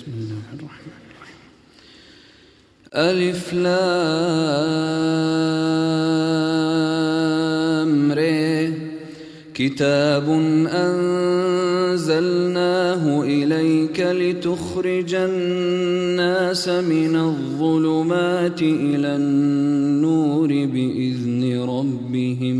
بسم الله الرحمن الرحيم. ألف لام كتاب أنزلناه إليك لتخرج الناس من الظلمات إلى النور بإذن ربهم.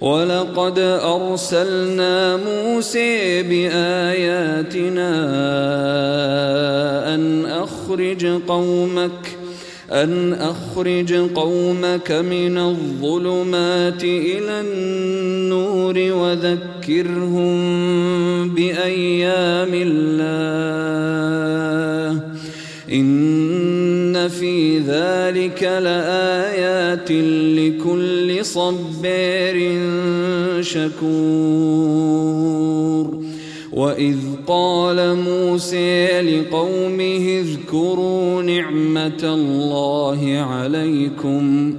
ولقد أرسلنا موسى بآياتنا أن أخرج قومك أن أخرج قومك من الظلمات إلى النور وذكرهم بأيام الله. إن في ذلك لآيات لكل صبار شكور. وإذ قال موسى لقومه اذكروا نعمة الله عليكم.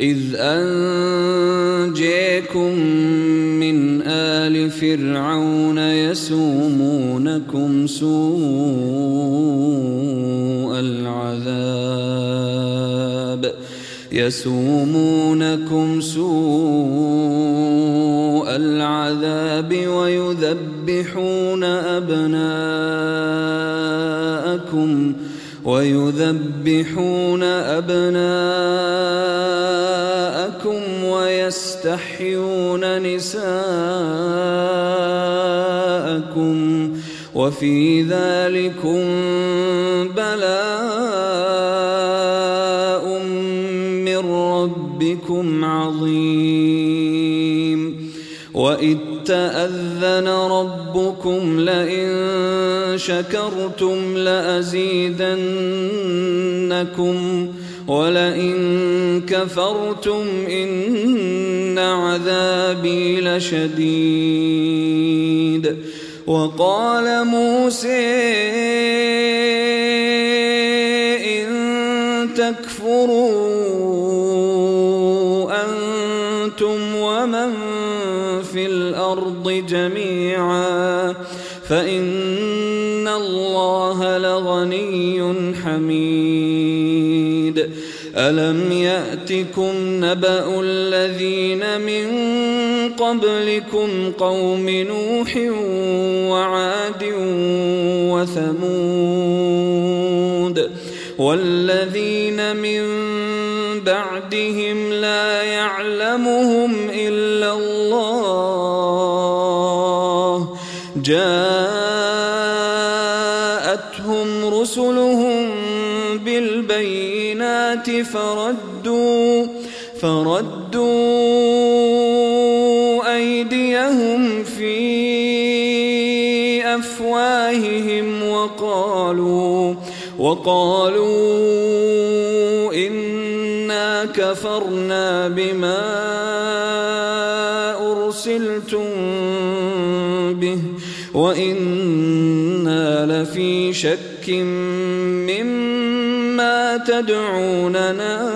إذ أنجيكم من آل فرعون يسومونكم سوء يسومونكم سوء العذاب ويذبحون أبناءكم ويذبحون أبناءكم ويستحيون نساءكم وفي ذلكم بلاء ربكم عظيم. وإذ تأذن ربكم لئن شكرتم لأزيدنكم ولئن كفرتم إن عذابي لشديد. وقال موسى أنتم ومن في الأرض جميعا فإن الله لغني حميد ألم يأتكم نبأ الذين من قبلكم قوم نوح وعاد وثمود والذين من يعلمهم إلا الله. جاءتهم رسلهم بالبينات فردوا فردوا أيديهم في أفواههم وقالوا وقالوا كفرنا بما أرسلتم به وإنا لفي شك مما تدعوننا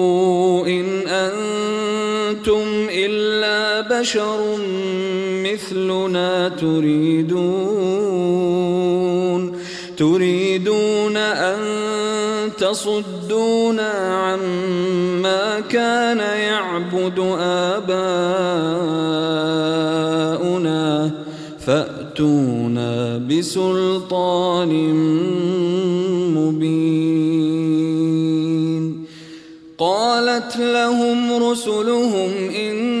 بشر مثلنا تريدون تريدون أن تصدونا عما كان يعبد آباؤنا فأتونا بسلطان مبين. قالت لهم رسلهم إن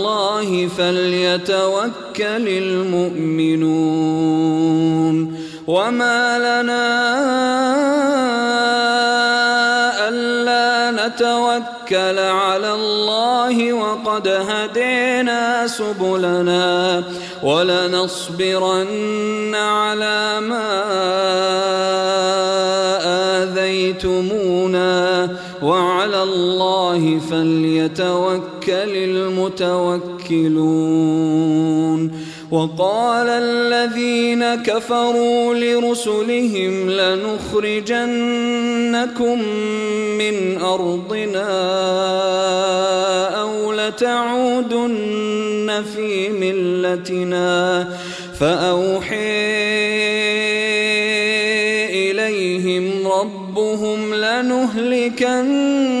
فليتوكل المؤمنون وما لنا ألا نتوكل على الله وقد هدينا سبلنا ولنصبرن على ما آذيتمونا وعلى الله فليتوكل المتوكلون وقال الذين كفروا لرسلهم لنخرجنكم من أرضنا أو لتعودن في ملتنا فأوحي ربهم لنهلكن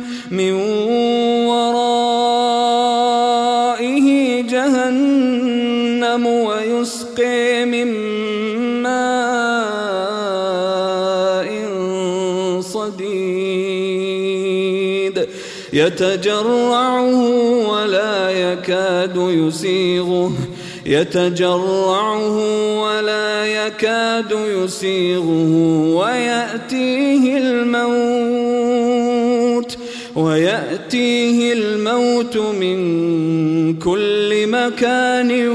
من ورائه جهنم ويسقي من ماء صديد. يتجرعه ولا يكاد يسيغه. يتجرعه ولا يكاد يسيغه. ويأتيه الموت ويأتيه الموت من كل مكان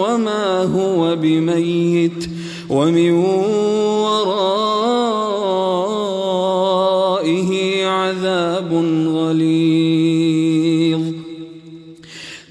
وما هو بميت ومن ورائه عذاب غليظ.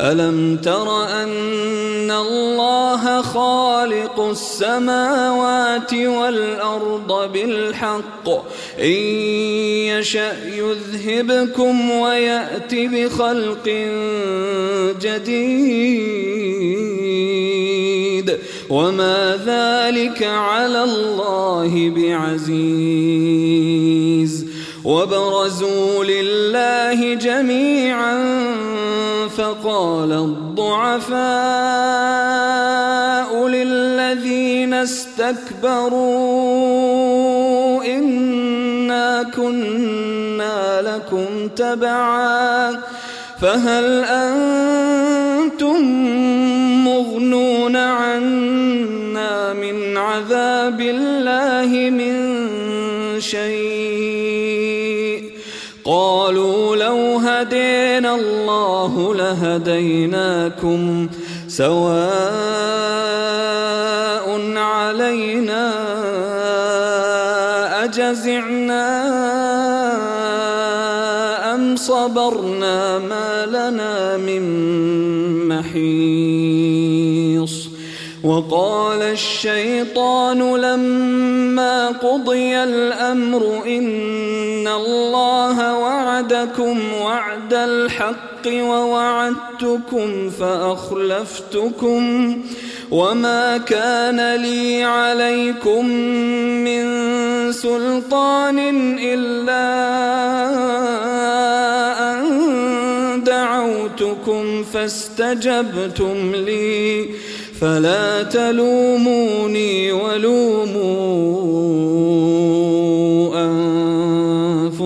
ألم تر أن الله خالق السماوات والأرض بالحق؟ إن يشأ يذهبكم ويأت بخلق جديد. وما ذلك على الله بعزيز. وبرزوا لله جميعا فقال الضعفاء للذين استكبروا إنا كنا لكم تبعا فهل أنتم مغنون عنا من عذاب الله من شيء؟ قالوا لو هدينا الله لهديناكم سواء علينا أجزعنا أم صبرنا ما لنا من محيص وقال الشيطان لما قضي الأمر إن الله وعدكم وعد الحق ووعدتكم فأخلفتكم وما كان لي عليكم من سلطان إلا أن دعوتكم فاستجبتم لي فلا تلوموني ولوموا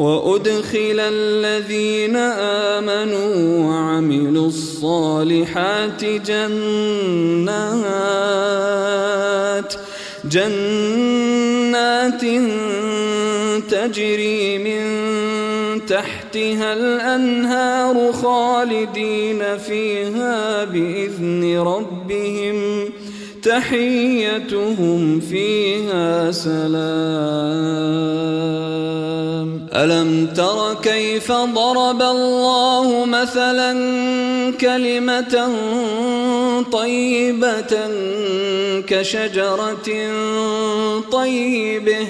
وأدخل الذين آمنوا وعملوا الصالحات جنات جنات تجري من تحتها الأنهار خالدين فيها بإذن ربهم تحيتهم فيها سلام. ألم تر كيف ضرب الله مثلا كلمة طيبة كشجرة طيبة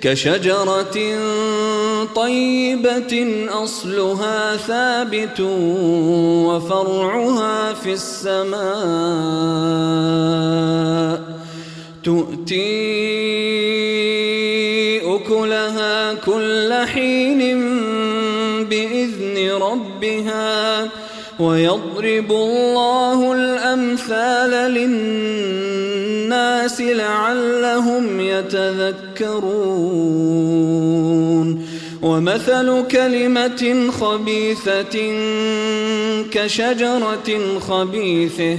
كشجرة طيبة أصلها ثابت وفرعها في السماء تؤتي أكلها كل حين بإذن ربها ويضرب الله الأمثال للناس لعلهم يتذكرون. ومثل كلمة خبيثة كشجرة خبيثة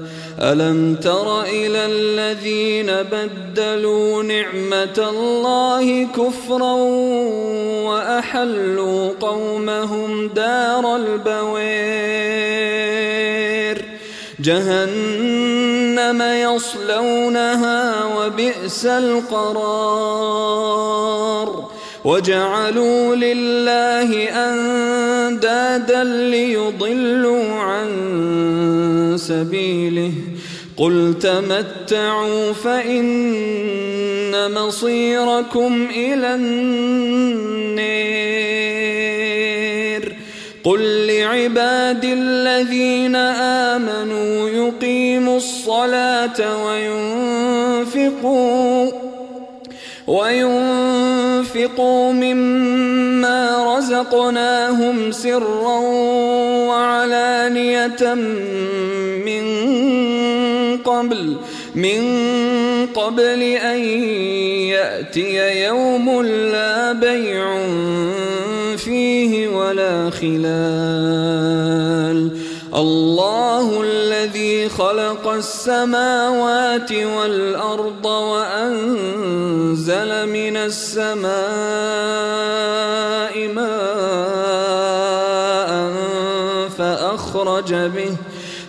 ألم تر إلى الذين بدلوا نعمة الله كفرا وأحلوا قومهم دار البوير؟ جهنم يصلونها وبئس القرار. وجعلوا لله أندادا ليضلوا عن سبيله. قل تمتعوا فإن مصيركم إلى النير قل لعبادي الذين آمنوا يقيموا الصلاة وينفقوا وينفقوا مما رزقناهم سرا وعلانية من قبل من قبل أن يأتي يوم لا بيع فيه ولا خلال. الله الذي خلق السماوات والأرض وأنزل من السماء ماء فأخرج به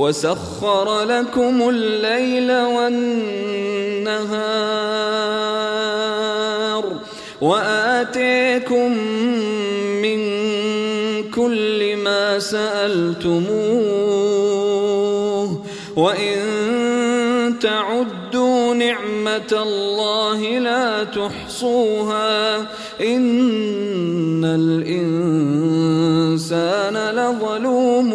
وسخر لكم الليل والنهار وآتيكم من كل ما سألتموه وإن تعدوا نعمة الله لا تحصوها إن الإنسان لظلوم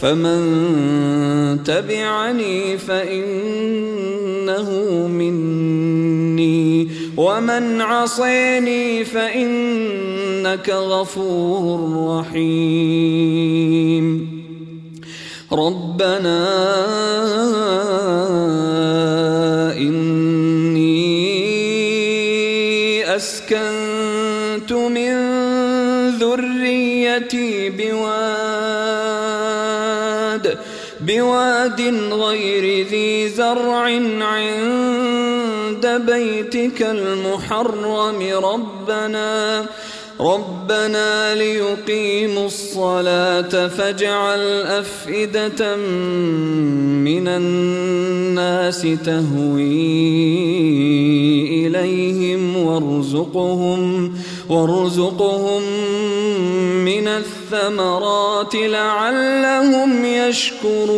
فمن تبعني فإنه مني ومن عصيني فإنك غفور رحيم. ربنا إني أسكنت من ذريتي بواد غير ذي زرع عند بيتك المحرم. ربنا ربنا ليقيموا الصلاة فاجعل أفئدة من الناس تهوي إليهم وارزقهم وارزقهم من الثمرات لعلهم يشكرون.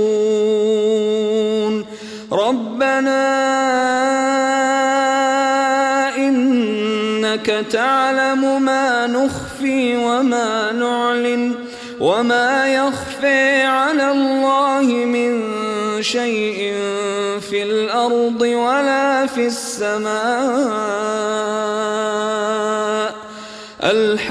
ربنا إنك تعلم ما نخفي وما نعلن وما يخفي على الله من شيء في الأرض ولا في السماء.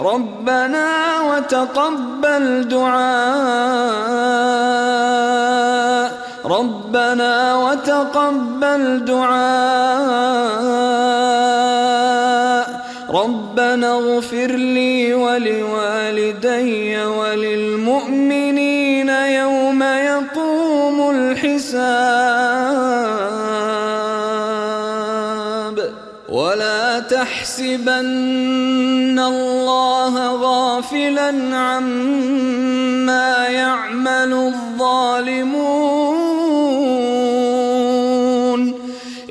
ربنا وتقبل دعاء. ربنا وتقبل دعاء. ربنا اغفر لي ولوالدي وللمؤمنين يوم يقوم الحساب. تحسبن الله غافلا عما يعمل الظالمون.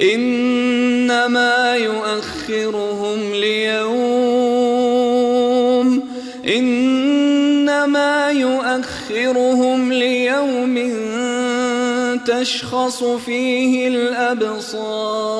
إنما يؤخرهم ليوم إنما يؤخرهم ليوم تشخص فيه الأبصار.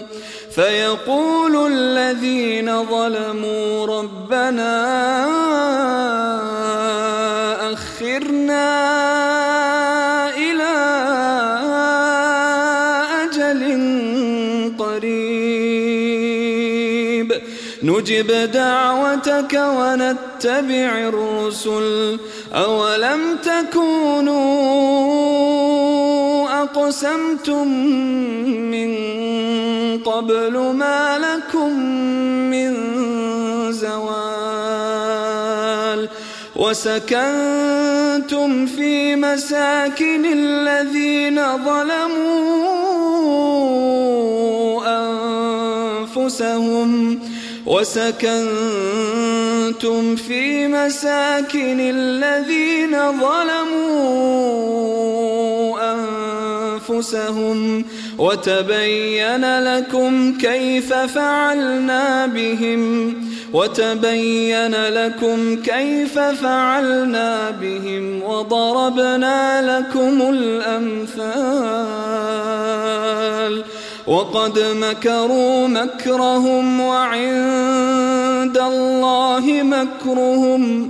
فيقول الذين ظلموا ربنا أخرنا إلى أجل قريب. نجب دعوتك ونتبع الرسل. أولم تكونوا أقسمتم من قبل ما لكم من زوال وسكنتم في مساكن الذين ظلموا أنفسهم وسكنتم في مساكن الذين ظلموا أنفسهم وتبين لكم كيف فعلنا بهم وتبين لكم كيف فعلنا بهم وضربنا لكم الأمثال. وقد مكروا مكرهم وعند الله مكرهم.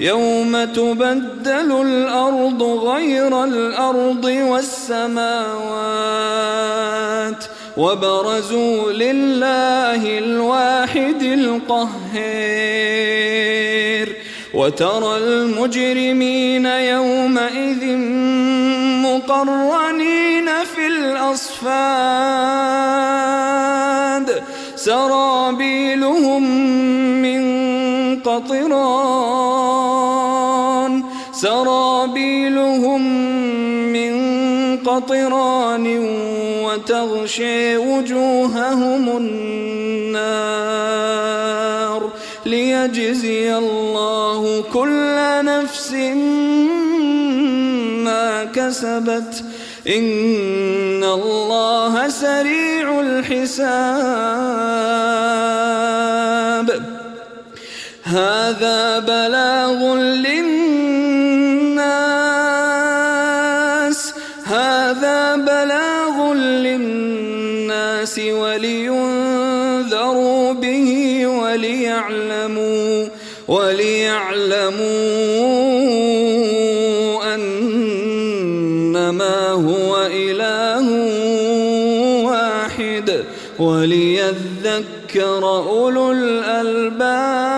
يوم تبدل الأرض غير الأرض والسماوات وبرزوا لله الواحد القهير وترى المجرمين يومئذ مقرنين في الأصفاد سرابيلهم من قطران سرابيلهم من قطران وتغشي وجوههم النار. ليجزي الله كل نفس ما كسبت. إن الله سريع الحساب. هذا بلاغ للناس. هذا بلاغ للناس ولينذروا به وليعلموا وليعلموا أنما هو إله واحد. وليذكر أولو الألباب